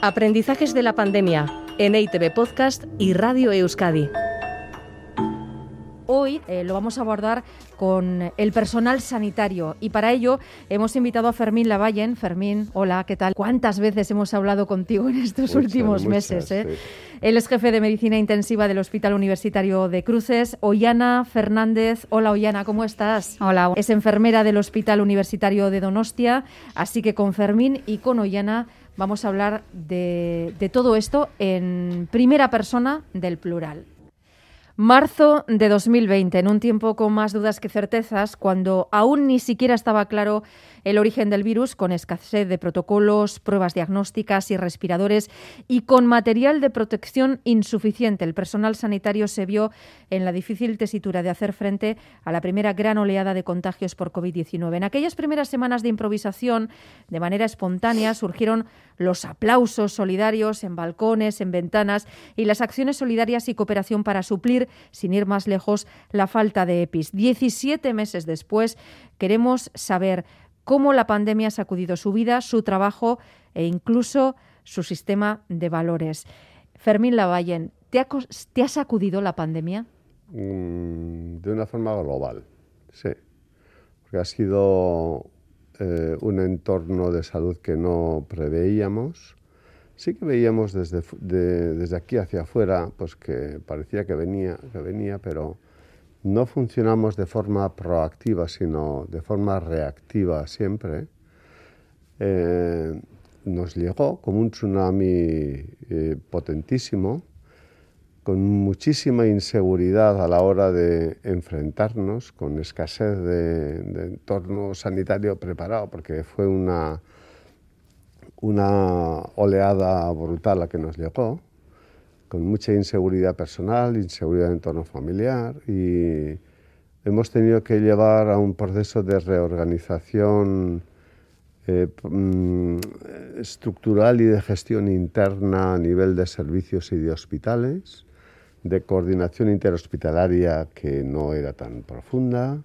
Aprendizajes de la pandemia en EITV Podcast y Radio Euskadi. Hoy eh, lo vamos a abordar con el personal sanitario y para ello hemos invitado a Fermín Lavallen. Fermín, hola, ¿qué tal? ¿Cuántas veces hemos hablado contigo en estos últimos meses? Eh? Él es jefe de medicina intensiva del Hospital Universitario de Cruces. Ollana Fernández. Hola, Ollana, ¿cómo estás? Hola. Es enfermera del Hospital Universitario de Donostia. Así que con Fermín y con Ollana vamos a hablar de, de todo esto en primera persona del plural. Marzo de 2020, en un tiempo con más dudas que certezas, cuando aún ni siquiera estaba claro el origen del virus, con escasez de protocolos, pruebas diagnósticas y respiradores y con material de protección insuficiente. El personal sanitario se vio en la difícil tesitura de hacer frente a la primera gran oleada de contagios por COVID-19. En aquellas primeras semanas de improvisación, de manera espontánea, surgieron los aplausos solidarios en balcones, en ventanas y las acciones solidarias y cooperación para suplir, sin ir más lejos, la falta de EPIs. Diecisiete meses después, queremos saber cómo la pandemia ha sacudido su vida, su trabajo e incluso su sistema de valores. Fermín Lavallen, ¿te ha, sacudido la pandemia? Mm, de una forma global, sí. Porque ha sido eh, un entorno de salud que no preveíamos. Sí que veíamos desde, desde aquí hacia afuera pues que parecía que venía, que venía, pero no funcionamos de forma proactiva, sino de forma reactiva siempre. Eh, nos llegó como un tsunami eh, potentísimo con muchísima inseguridad a la hora de enfrentarnos, con escasez de, entorno sanitario preparado, porque fue una, una oleada brutal la que nos llegó, con mucha inseguridad personal, inseguridad de entorno familiar y hemos tenido que llevar a un proceso de reorganización eh, mm, estructural y de gestión interna a nivel de servicios y de hospitales de coordinación interhospitalaria que no era tan profunda,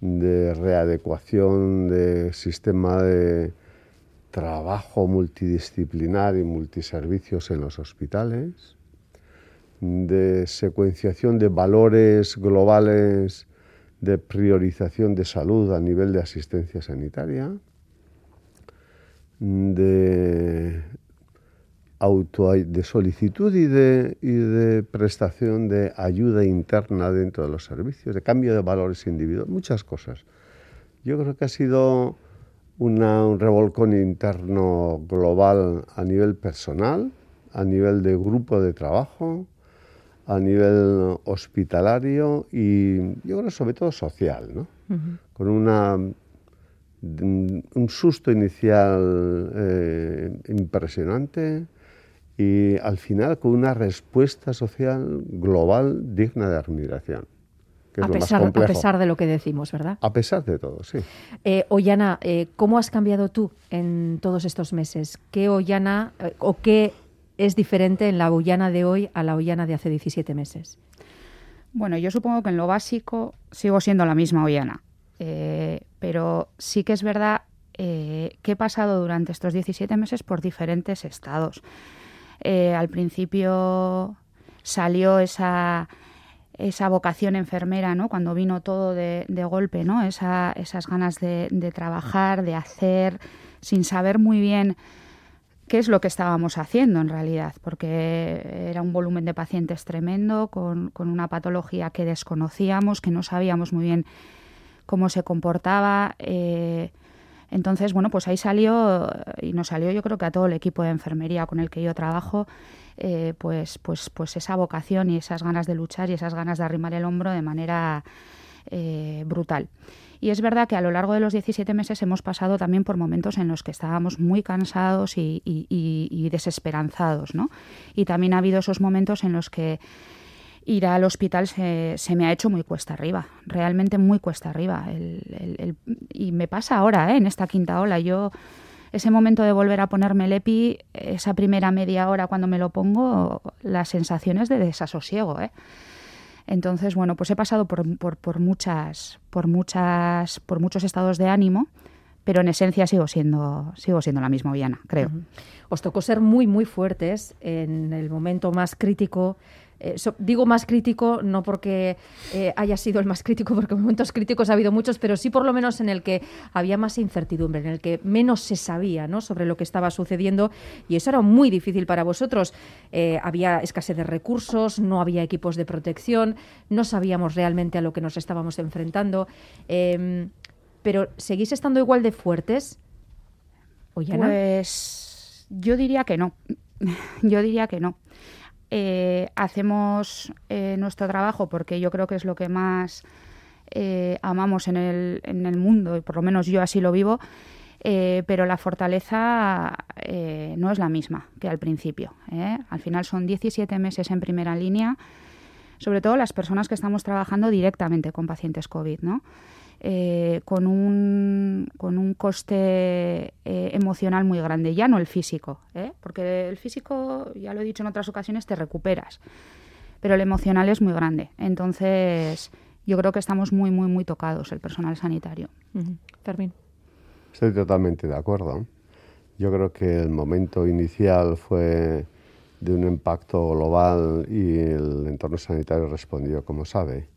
de readecuación de sistema de trabajo multidisciplinar y multiservicios en los hospitales, de secuenciación de valores globales de priorización de salud a nivel de asistencia sanitaria, de auto de solicitud y de, y de prestación de ayuda interna dentro de los servicios, de cambio de valores individuales, muchas cosas. Yo creo que ha sido un revolcón interno global a nivel personal, a nivel de grupo de trabajo, a nivel hospitalario y yo creo sobre todo social, ¿no? Con una, un susto inicial eh, impresionante, y al final con una respuesta social global digna de admiración. A, pesar, a pesar de lo que decimos, ¿verdad? A pesar de todo, sí. Eh, Ollana, eh, ¿cómo has cambiado tú en todos estos meses? ¿Qué Ollana eh, o qué es diferente en la Ollana de hoy a la Ollana de hace 17 meses? Bueno, yo supongo que en lo básico sigo siendo la misma Ollana, eh, pero sí que es verdad que he pasado durante estos 17 meses por diferentes estados. Eh, al principio salió esa, esa vocación enfermera, ¿no? Cuando vino todo de, golpe, ¿no? Esa, esas ganas de, de, trabajar, de hacer, sin saber muy bien qué es lo que estábamos haciendo en realidad, porque era un volumen de pacientes tremendo, con, con una patología que desconocíamos, que no sabíamos muy bien cómo se comportaba. Eh, entonces, bueno, pues ahí salió, y nos salió yo creo que a todo el equipo de enfermería con el que yo trabajo, eh, pues, pues, pues esa vocación y esas ganas de luchar y esas ganas de arrimar el hombro de manera eh, brutal. Y es verdad que a lo largo de los 17 meses hemos pasado también por momentos en los que estábamos muy cansados y, y desesperanzados, ¿no? Y también ha habido esos momentos en los que ir al hospital se, se, me ha hecho muy cuesta arriba, realmente muy cuesta arriba. El, y me pasa ahora, ¿eh? en esta quinta ola. Yo, ese momento de volver a ponerme el EPI, esa primera media hora cuando me lo pongo, las sensaciones de desasosiego. ¿eh? Entonces, bueno, pues he pasado por, por, muchas, por, muchas, por muchos estados de ánimo, pero en esencia sigo siendo, sigo siendo la misma Viana, creo. Os tocó ser muy, muy fuertes en el momento más crítico eh, digo más crítico no porque eh, haya sido el más crítico, porque momentos críticos ha habido muchos, pero sí por lo menos en el que había más incertidumbre, en el que menos se sabía ¿no? sobre lo que estaba sucediendo y eso era muy difícil para vosotros. Eh, había escasez de recursos, no había equipos de protección, no sabíamos realmente a lo que nos estábamos enfrentando. Em, pero ¿seguís estando igual de fuertes? Pues yo diría que no. Yo diría que no. Eh, hacemos eh, nuestro trabajo porque yo creo que es lo que más eh, amamos en el, en el, mundo, y por lo menos yo así lo vivo, pero la fortaleza no es la misma que al principio. Al final son 17 meses en primera línea, sobre todo las personas que estamos trabajando directamente con pacientes COVID, ¿no? Eh, con, un, con un coste eh, emocional muy grande, ya no el físico, ¿eh? porque el físico, ya lo he dicho en otras ocasiones, te recuperas, pero el emocional es muy grande. Entonces, yo creo que estamos muy, muy, muy tocados el personal sanitario. Fermín. Estoy totalmente de acuerdo. Yo creo que el momento inicial fue de un impacto global y el entorno sanitario respondió como sabe.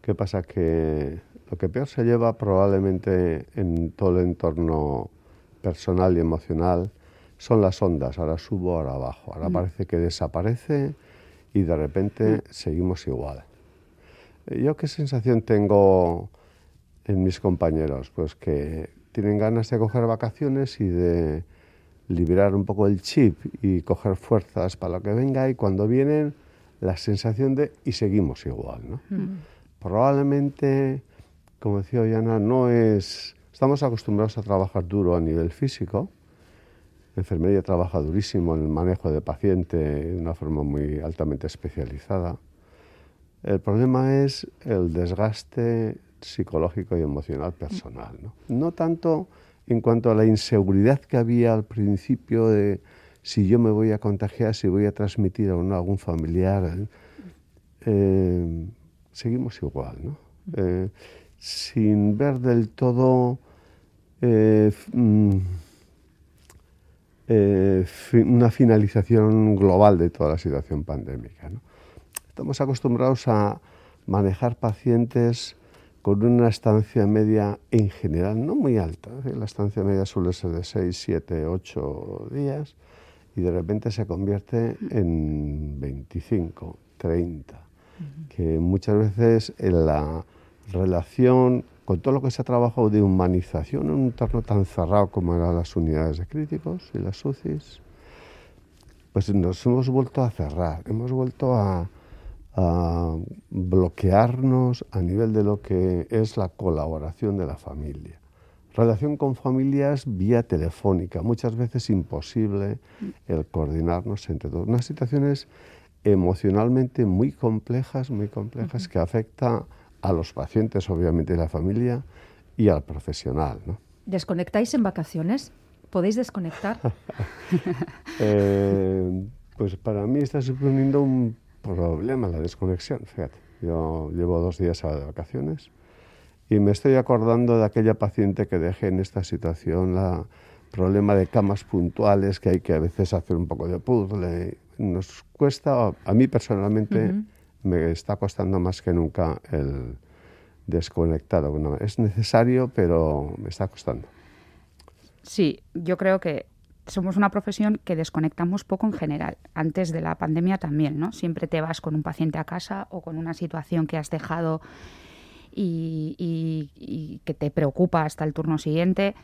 ¿Qué pasa? Que lo que peor se lleva probablemente en todo el entorno personal y emocional son las ondas. Ahora subo, ahora bajo. Ahora mm. parece que desaparece y de repente mm. seguimos igual. Eh, ¿Yo qué sensación tengo en mis compañeros? Pues que tienen ganas de coger vacaciones y de liberar un poco el chip y coger fuerzas para lo que venga y cuando vienen la sensación de y seguimos igual. ¿no? Mm. Probablemente como decía Diana, no es... Estamos acostumbrados a trabajar duro a nivel físico. La enfermería trabaja durísimo en el manejo de paciente de una forma muy altamente especializada. El problema es el desgaste psicológico y emocional personal. ¿no? no tanto en cuanto a la inseguridad que había al principio de si yo me voy a contagiar, si voy a transmitir a, algún familiar. Eh, seguimos igual. ¿no? Eh, sin ver del todo eh, mm, eh, una finalización global de toda la situación pandémica. Estamos acostumbrados a manejar pacientes con una estancia media en general no muy alta. La estancia media suele ser de 6, 7, 8 días y de repente se convierte en 25, 30, que muchas veces en la relación con todo lo que se ha trabajado de humanización en un entorno tan cerrado como eran las unidades de críticos y las UCIs, pues nos hemos vuelto a cerrar, hemos vuelto a, a bloquearnos a nivel de lo que es la colaboración de la familia. Relación con familias vía telefónica, muchas veces imposible el coordinarnos entre todos. Unas situaciones emocionalmente muy complejas, muy complejas, que afectan a los pacientes, obviamente, y la familia, y al profesional. ¿no? ¿Desconectáis en vacaciones? ¿Podéis desconectar? Eh, pues para mí está suponiendo un problema la desconexión, fíjate. Yo llevo dos días de vacaciones y me estoy acordando de aquella paciente que dejé en esta situación, la problema de camas puntuales, que hay que a veces hacer un poco de puzzle. Nos cuesta, a mí personalmente, me está costando más que nunca el desconectar. es necesario, pero me está costando. Sí, yo creo que somos una profesión que desconectamos poco en general. Antes de la pandemia también, ¿no? Siempre te vas con un paciente a casa o con una situación que has dejado y, y que te preocupa hasta el turno siguiente.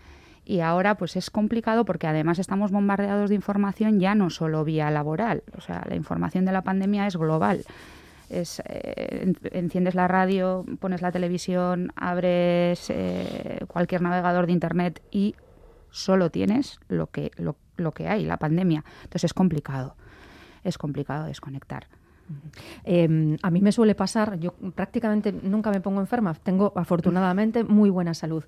Y ahora pues es complicado porque además estamos bombardeados de información ya no solo vía laboral. O sea, la información de la pandemia es global es eh, enciendes la radio, pones la televisión, abres eh, cualquier navegador de internet y solo tienes lo que, lo, lo, que hay, la pandemia. Entonces es complicado, es complicado desconectar. Em, a mí me suele pasar, yo prácticamente nunca me pongo enferma, tengo afortunadamente muy buena salud,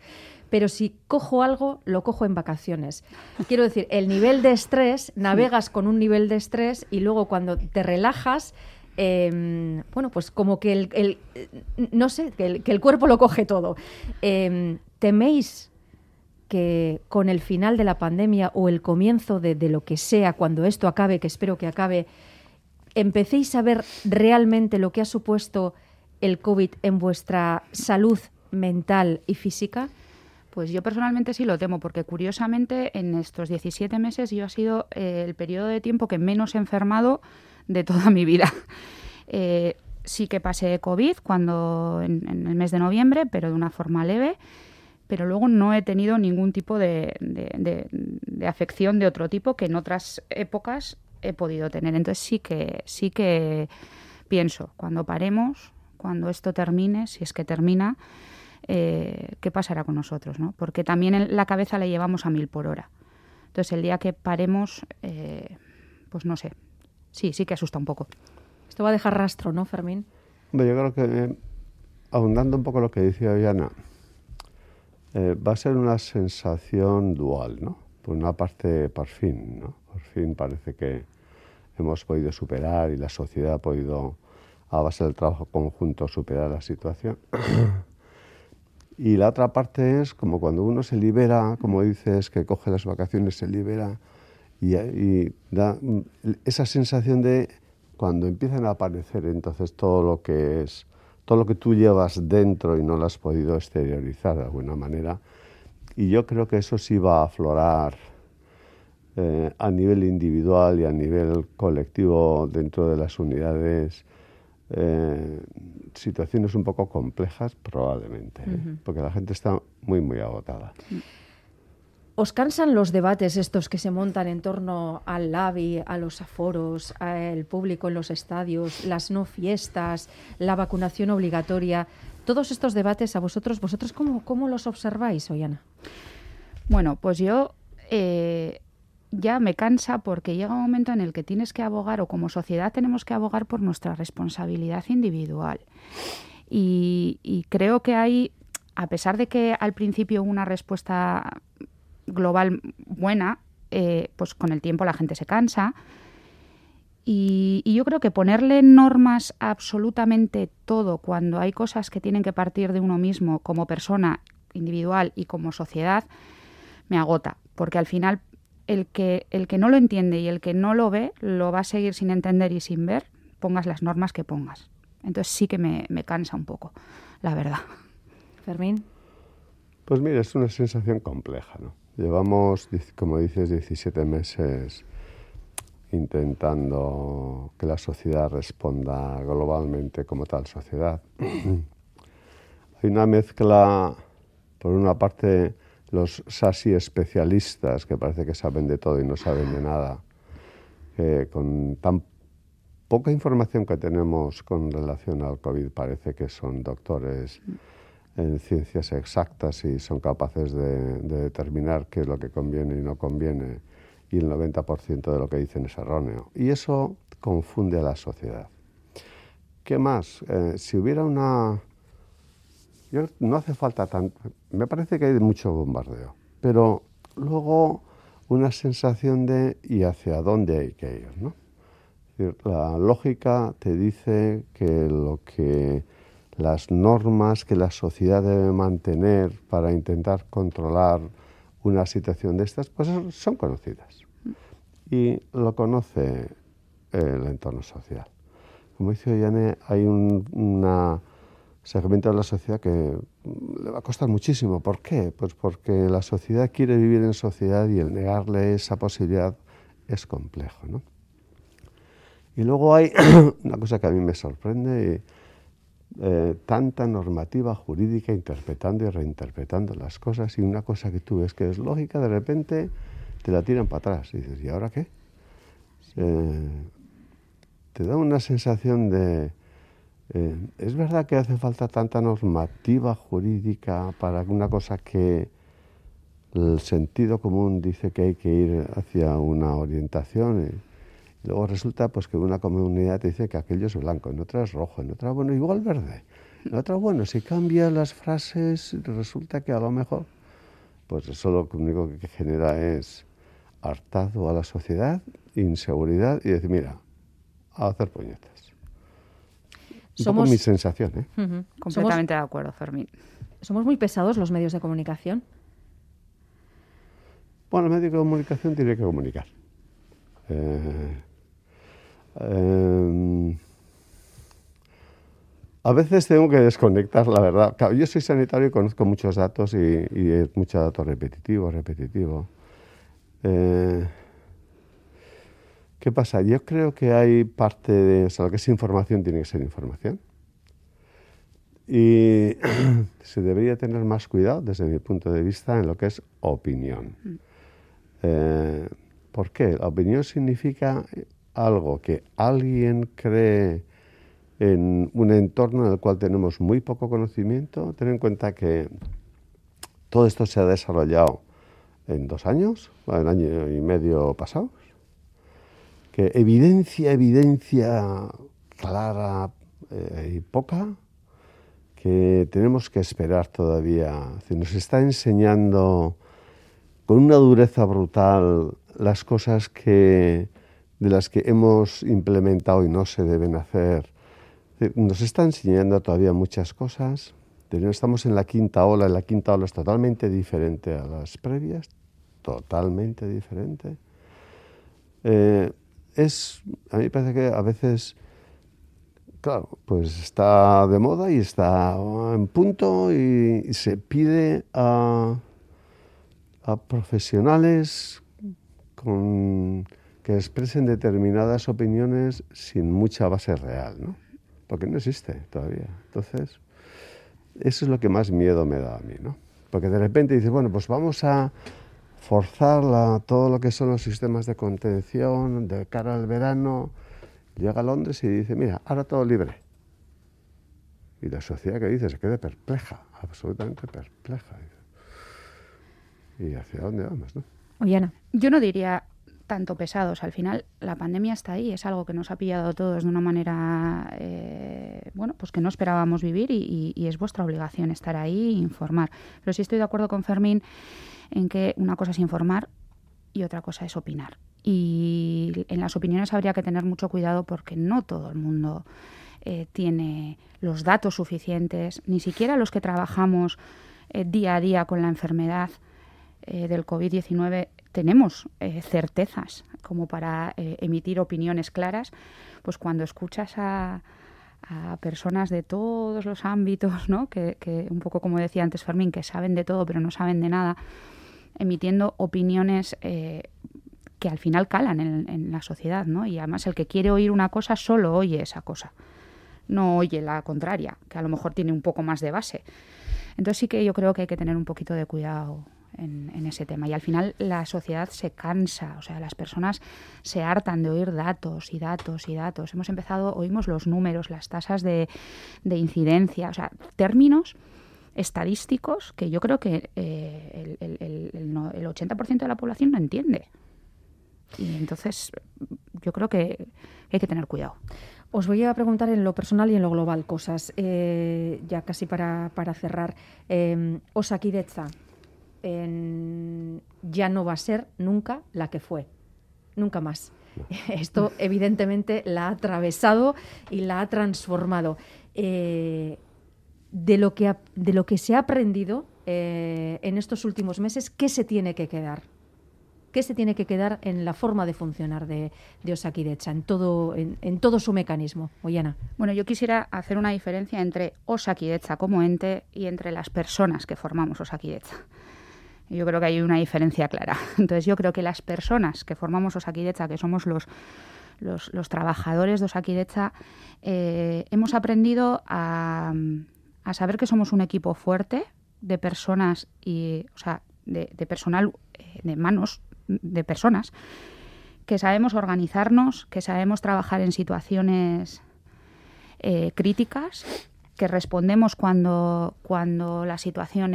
pero si cojo algo, lo cojo en vacaciones. Quiero decir, el nivel de estrés, navegas con un nivel de estrés y luego cuando te relajas, Em, bueno, pues como que el, no sé, que el, cuerpo lo coge todo. Em, ¿Teméis que con el final de la pandemia o el comienzo de, lo que sea, cuando esto acabe, que espero que acabe, empecéis a ver realmente lo que ha supuesto el COVID en vuestra salud mental y física? Pues yo personalmente sí lo temo, porque curiosamente en estos 17 meses yo ha sido eh, el periodo de tiempo que menos he enfermado de toda mi vida. Eh, sí que pasé COVID cuando en, el mes de noviembre, pero de una forma leve, pero luego no he tenido ningún tipo de, de afección de otro tipo que en otras épocas he podido tener. Entonces sí que sí que pienso cuando paremos, cuando esto termine, si es que termina eh, qué pasará con nosotros, ¿no? Porque también la cabeza la llevamos a mil por hora. Entonces, el día que paremos, eh, pues no sé. Sí, sí que asusta un poco. Esto va a dejar rastro, ¿no, Fermín? yo creo que, eh, ahondando un poco lo que decía Diana, va a ser una sensación dual, ¿no? Por una parte, por fin, ¿no? Por fin parece que hemos podido superar y la sociedad ha podido, a base del trabajo conjunto, superar la situación. Y la otra parte es como cuando uno se libera, como dices, que coge las vacaciones, se libera y, da esa sensación de cuando empiezan a aparecer entonces todo lo que es, todo lo que tú llevas dentro y no lo has podido exteriorizar de alguna manera. Y yo creo que eso sí va a aflorar eh, a nivel individual y a nivel colectivo dentro de las unidades eh, situaciones un poco complejas, probablemente, ¿eh? porque la gente está muy, muy agotada. ¿Os cansan los debates estos que se montan en torno al LABI, a los aforos, al público en los estadios, las no fiestas, la vacunación obligatoria? Todos estos debates a vosotros, ¿vosotros cómo, cómo los observáis, Oyana? Bueno, pues yo eh, ya me cansa porque llega un momento en el que tienes que abogar o como sociedad tenemos que abogar por nuestra responsabilidad individual. Y, creo que hay, a pesar de que al principio una respuesta global buena, eh, pues con el tiempo la gente se cansa. Y, y, yo creo que ponerle normas a absolutamente todo cuando hay cosas que tienen que partir de uno mismo como persona individual y como sociedad me agota, porque al final el que, el que no lo entiende y el que no lo ve lo va a seguir sin entender y sin ver, pongas las normas que pongas. Entonces sí que me, cansa un poco, la verdad. Fermín. Pues mira, es una sensación compleja, ¿no? Llevamos, como dices, 17 meses intentando que la sociedad responda globalmente como tal sociedad. Hay una mezcla, por una parte, los SASI especialistas, que parece que saben de todo y no saben de nada, con tan poca información que tenemos con relación al COVID, parece que son doctores en ciencias exactas y son capaces de, determinar qué es lo que conviene y no conviene, y el 90% de lo que dicen es erróneo. Y eso confunde a la sociedad. ¿Qué más? Eh, si hubiera una yo, no hace falta tanto. Me parece que hay mucho bombardeo, pero luego una sensación de ¿y hacia dónde hay que ir? ¿no? La lógica te dice que lo que las normas que la sociedad debe mantener para intentar controlar una situación de estas, pues son conocidas. Y lo conoce el entorno social. Como dice Yane, hay una segmento de la sociedad que le va a costar muchísimo. ¿Por qué? Pues porque la sociedad quiere vivir en sociedad y el negarle esa posibilidad es complejo. ¿no? Y luego hay una cosa que a mí me sorprende, eh, tanta normativa jurídica interpretando y reinterpretando las cosas y una cosa que tú ves que es lógica, de repente te la tiran para atrás y dices, ¿y ahora qué? Eh, te da una sensación de eh, es verdad que hace falta tanta normativa jurídica para una cosa que el sentido común dice que hay que ir hacia una orientación. Luego resulta pues que una comunidad te dice que aquello es blanco, en otra es rojo, en otra, bueno, igual verde. En otra, bueno, si cambian las frases, resulta que a lo mejor, pues eso lo único que genera es hartado a la sociedad, inseguridad y decir, mira, a hacer puñetas. Un somos, poco mi sensación. ¿eh? Completamente de acuerdo, Fermín. ¿Somos muy pesados los medios de comunicación? Bueno, el médico de comunicación tiene que comunicar. Eh, em, a veces tengo que desconectar, la verdad. yo soy sanitario y conozco muchos datos y, y es mucho dato repetitivo, repetitivo. Eh, ¿Qué pasa? Yo creo que hay parte de, o sea, lo que es información tiene que ser información. Y se debería tener más cuidado, desde mi punto de vista, en lo que es opinión. Mm. Eh, ¿Por qué? La opinión significa algo que alguien cree en un entorno en el cual tenemos muy poco conocimiento. Ten en cuenta que todo esto se ha desarrollado en dos años, en año y medio pasados, que evidencia, evidencia clara eh, y poca, que tenemos que esperar todavía. Se nos está enseñando con una dureza brutal las cosas que, de las que hemos implementado y no se deben hacer. Nos está enseñando todavía muchas cosas. Estamos en la quinta ola, y la quinta ola es totalmente diferente a las previas, totalmente diferente. Eh, es, a mí me parece que a veces, claro, pues está de moda y está en punto y se pide a a profesionales con, que expresen determinadas opiniones sin mucha base real, ¿no? Porque no existe todavía. Entonces, eso es lo que más miedo me da a mí, ¿no? Porque de repente dices, bueno, pues vamos a forzar todo lo que son los sistemas de contención de cara al verano. Llega a Londres y dice, mira, ahora todo libre. Y la sociedad que dice se queda perpleja, absolutamente perpleja y hacia dónde vamos, ¿no? Ollana. Yo no diría tanto pesados. Al final, la pandemia está ahí, es algo que nos ha pillado a todos de una manera, eh, bueno, pues que no esperábamos vivir y, es vuestra obligación estar ahí e informar. Pero sí estoy de acuerdo con Fermín en que una cosa es informar y otra cosa es opinar. Y en las opiniones habría que tener mucho cuidado porque no todo el mundo eh, tiene los datos suficientes, ni siquiera los que trabajamos eh, día a día con la enfermedad del COVID-19 tenemos eh, certezas como para eh, emitir opiniones claras, pues cuando escuchas a, personas de todos los ámbitos, ¿no? que, un poco como decía antes Fermín, que saben de todo pero no saben de nada, emitiendo opiniones que al final calan en, en, la sociedad, ¿no? Y además el que quiere oír una cosa solo oye esa cosa, no oye la contraria, que a lo mejor tiene un poco más de base. Entonces sí que yo creo que hay que tener un poquito de cuidado en, ese tema. Y al final la sociedad se cansa, o sea, las personas se hartan de oír datos y datos y datos. Hemos empezado, oímos los números, las tasas de, incidencia, o sea, términos estadísticos que yo creo que eh, el, el, el, 80% de la población no entiende. Y entonces yo creo que hay que tener cuidado. Os voy a preguntar en lo personal y en lo global cosas, eh, ya casi para, cerrar. Eh, Osakideza, ya no va a ser nunca la que fue, nunca más. Esto evidentemente la ha atravesado y la ha transformado. Eh, de, lo que de lo que se ha aprendido eh, en estos últimos meses, ¿qué se tiene que quedar? ¿Qué se tiene que quedar en la forma de funcionar de, de Osakidecha, en todo, en, todo su mecanismo? Oyana. Bueno, yo quisiera hacer una diferencia entre Osakidecha como ente y entre las personas que formamos Osakidecha. Yo creo que hay una diferencia clara. Entonces yo creo que las personas que formamos Osakidecha, que somos los, los, trabajadores de Osakidecha, eh, hemos aprendido a, saber que somos un equipo fuerte de personas y, o sea, de, personal, eh, de manos de personas, que sabemos organizarnos, que sabemos trabajar en situaciones eh, críticas, que respondemos cuando, cuando la situación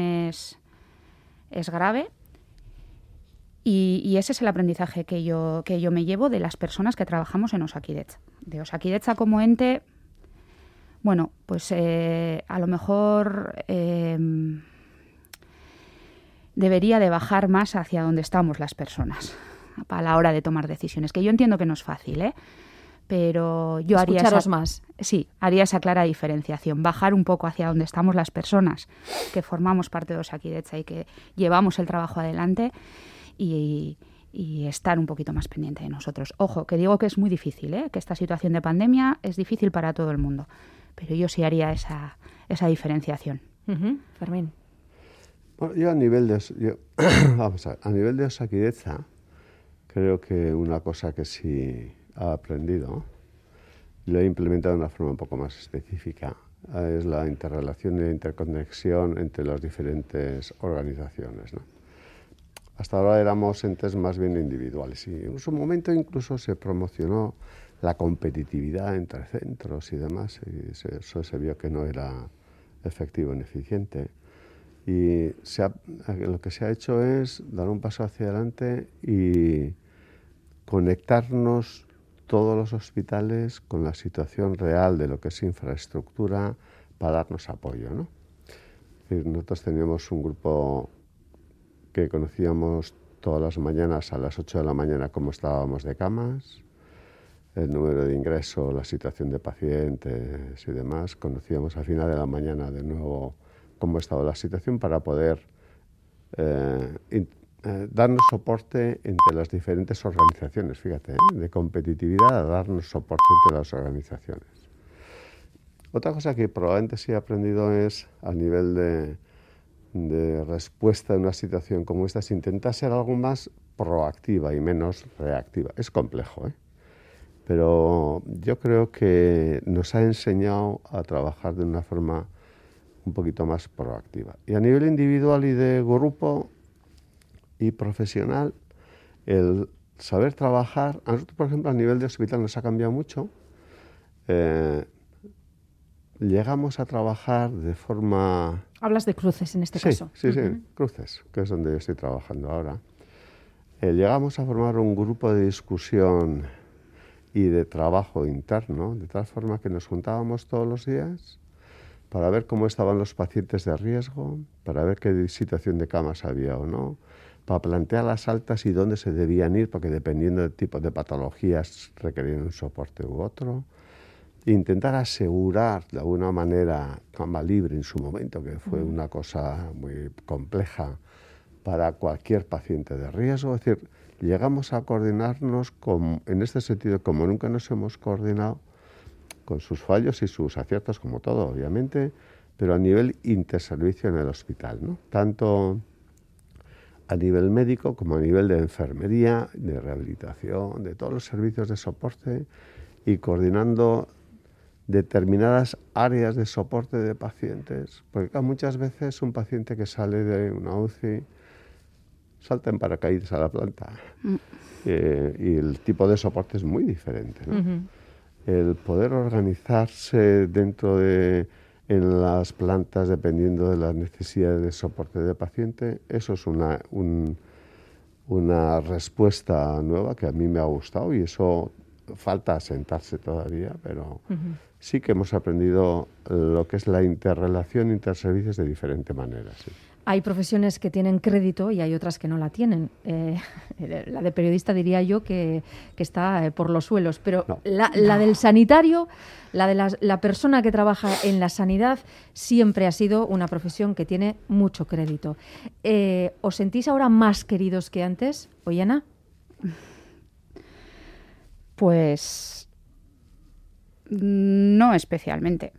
es grave. Y, ese es el aprendizaje que yo, que yo me llevo de las personas que trabajamos en Osakidetza. De Osakidetza como ente, bueno, pues eh, a lo mejor em, debería de bajar más hacia donde estamos las personas a la hora de tomar decisiones. Que yo entiendo que no es fácil, ¿eh? pero yo haría esa, más. Sí, haría esa clara diferenciación, bajar un poco hacia donde estamos las personas que formamos parte de Osakidecha y que llevamos el trabajo adelante y, estar un poquito más pendiente de nosotros. Ojo, que digo que es muy difícil, ¿eh? que esta situación de pandemia es difícil para todo el mundo, pero yo sí haría esa, esa diferenciación. Fermín. Bueno, yo a nivel de vamos a, a nivel de Osakidecha, creo que una cosa que sí ha aprendido, lo he implementado de una forma un poco más específica, es la interrelación y la interconexión entre las diferentes organizaciones. Hasta ahora éramos entes más bien individuales y en su momento incluso se promocionó la competitividad entre centros y demás y eso se vio que no era efectivo ni eficiente. Y lo que se ha hecho es dar un paso hacia adelante y conectarnos todos los hospitales con la situación real de lo que es infraestructura para darnos apoyo. ¿no? nosotros teníamos un grupo que conocíamos todas las mañanas a las 8 de la mañana cómo estábamos de camas, el número de ingresos, la situación de pacientes y demás. Conocíamos al final de la mañana de nuevo cómo estaba la situación para poder eh, eh, darnos soporte entre las diferentes organizaciones, fíjate, ¿eh? de competitividad a darnos soporte entre las organizaciones. Otra cosa que probablemente sí he aprendido es a nivel de, de respuesta a una situación como esta, es intentar ser algo más proactiva y menos reactiva. Es complejo, ¿eh? pero yo creo que nos ha enseñado a trabajar de una forma un poquito más proactiva. Y a nivel individual y de grupo y profesional, el saber trabajar, a nosotros, por ejemplo, a nivel de hospital nos ha cambiado mucho. Eh, llegamos a trabajar de forma... Hablas de cruces en este caso. Sí, sí, cruces, que es donde yo estoy trabajando ahora. Eh, llegamos a formar un grupo de discusión y de trabajo interno, de tal forma que nos juntábamos todos los días para ver cómo estaban los pacientes de riesgo, para ver qué situación de camas había o no, para plantear las altas y dónde se debían ir, porque dependiendo del tipo de patologías requerían un soporte u otro. Intentar asegurar de alguna manera cama libre en su momento, que fue una cosa muy compleja para cualquier paciente de riesgo. Es decir, llegamos a coordinarnos en este sentido como nunca nos hemos coordinado, con sus fallos y sus aciertos como todo, obviamente, pero a nivel interservicio en el hospital, ¿no? Tanto a nivel médico como a nivel de enfermería, de rehabilitación, de todos los servicios de soporte y coordinando determinadas áreas de soporte de pacientes, porque muchas veces un paciente que sale de una UCI salta en paracaídas a la planta. Mm. Eh, y el tipo de soporte es muy diferente. El poder organizarse dentro de en las plantas dependiendo de las necesidades de soporte de paciente, eso es una, una respuesta nueva que a mí me ha gustado y eso falta asentarse todavía, pero sí que hemos aprendido lo que es la interrelación interservicios de diferente manera. Hay profesiones que tienen crédito y hay otras que no la tienen. Eh, la de periodista diría yo que, está eh, por los suelos, pero la, del sanitario, la de la, persona que trabaja en la sanidad, siempre ha sido una profesión que tiene mucho crédito. Eh, ¿Os sentís ahora más queridos que antes, Oyana? Pues no especialmente.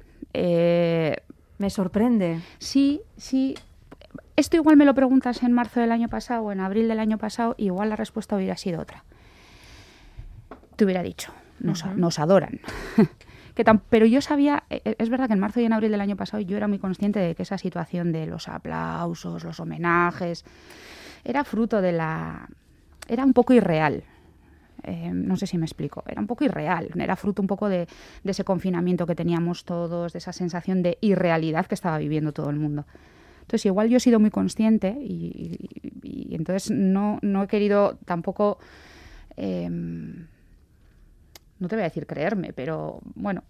Me sorprende. Sí, sí, esto igual me lo preguntas en marzo del año pasado o en abril del año pasado, igual la respuesta hubiera sido otra. Te hubiera dicho, nos, adoran. que pero yo sabía, e, e, es verdad que en marzo y en abril del año pasado yo era muy consciente de que esa situación de los aplausos, los homenajes, era fruto de la... era un poco irreal. Eh, no sé si me explico, era un poco irreal, era fruto un poco de, de ese confinamiento que teníamos todos, de esa sensación de irrealidad que estaba viviendo todo el mundo. Entonces, igual yo he sido muy consciente y, entonces no, no, he querido tampoco, em, no te voy a decir creerme, pero bueno,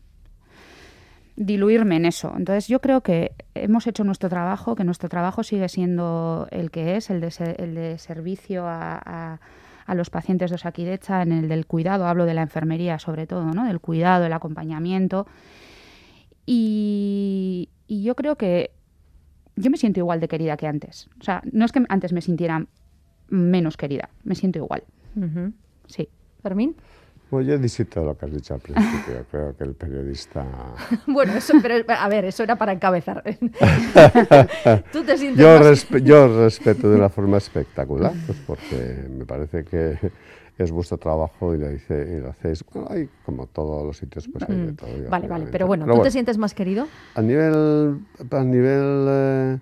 diluirme en eso. Entonces yo creo que hemos hecho nuestro trabajo, que nuestro trabajo sigue siendo el que es, el de, el de servicio a, a, los pacientes de Osakidecha, en el del cuidado, hablo de la enfermería sobre todo, ¿no? del cuidado, el acompañamiento. Y, y yo creo que yo me siento igual de querida que antes. O sea, no es que antes me sintiera menos querida. Me siento igual. Ujú. Sí. Fermín. Pues yo disito lo que has dicho al principio. Creo que el periodista. Bueno, eso, pero a ver, eso era para encabezar. Tú te sientes Yo, más- respe- yo respeto de una forma espectacular, pues porque me parece que es vuestro trabajo y lo, hice, y lo hacéis. Bueno, hay como todos los sitios, pues hay de todo. Mm, Vale, yo, vale, obviamente. pero bueno, ¿tú te sientes más querido? A nivel, a nivel eh,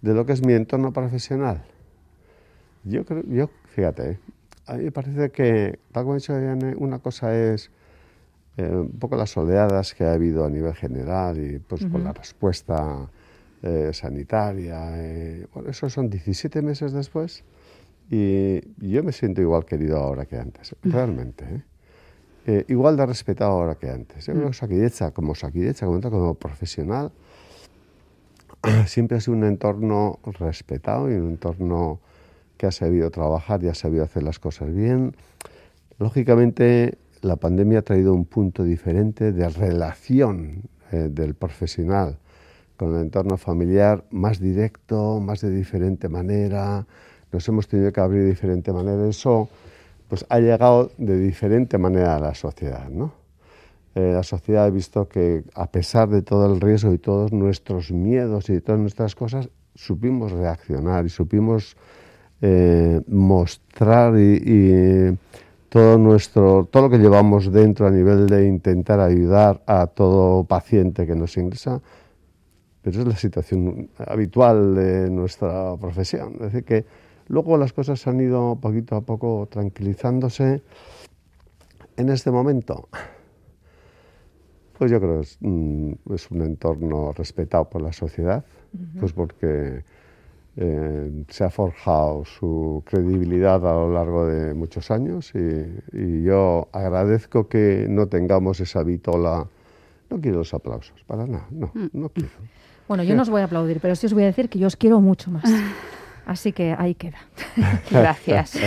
de lo que es mi entorno profesional, yo creo, yo, fíjate, eh, a mí me parece que, tal como ha dicho una cosa es eh, un poco las oleadas que ha habido a nivel general y pues con la respuesta eh, sanitaria. bueno, eso son 17 meses después y yo me siento igual querido ahora que antes, realmente. ¿eh? Eh, igual de respetado ahora que antes. Yo creo que como Osakidetza, como, como profesional, siempre ha sido un entorno respetado y un entorno que ha sabido trabajar y ha sabido hacer las cosas bien. Lógicamente, la pandemia ha traído un punto diferente de relación eh, del profesional con el entorno familiar más directo, más de diferente manera. Nos hemos tenido que abrir de diferente manera. Eso pues, ha llegado de diferente manera a la sociedad. ¿no? Eh, la sociedad ha visto que a pesar de todo el riesgo y todos nuestros miedos y de todas nuestras cosas, supimos reaccionar y supimos eh, mostrar y, y todo nuestro todo lo que llevamos dentro a nivel de intentar ayudar a todo paciente que nos ingresa pero es la situación habitual de nuestra profesión es decir que luego las cosas han ido poquito a poco tranquilizándose en este momento pues yo creo que es, mm, es un entorno respetado por la sociedad pues porque eh, se ha forjado su credibilidad a lo largo de muchos años y, y yo agradezco que no tengamos esa vitola. No quiero los aplausos, para nada, no, no quiero. Bueno, yo no os voy a aplaudir, pero sí os voy a decir que yo os quiero mucho más. Así que ahí queda. Gracias.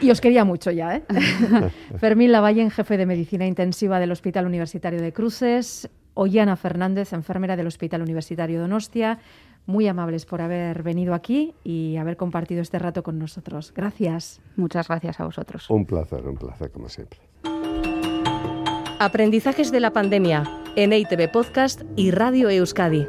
Y os quería mucho ya, ¿eh? Fermín Lavalle, jefe de medicina intensiva del Hospital Universitario de Cruces. Ollana Fernández, enfermera del Hospital Universitario de Donostia. Muy amables por haber venido aquí y haber compartido este rato con nosotros. Gracias. Muchas gracias a vosotros. Un placer, un placer como siempre. Aprendizajes de la pandemia en EITV Podcast y Radio Euskadi.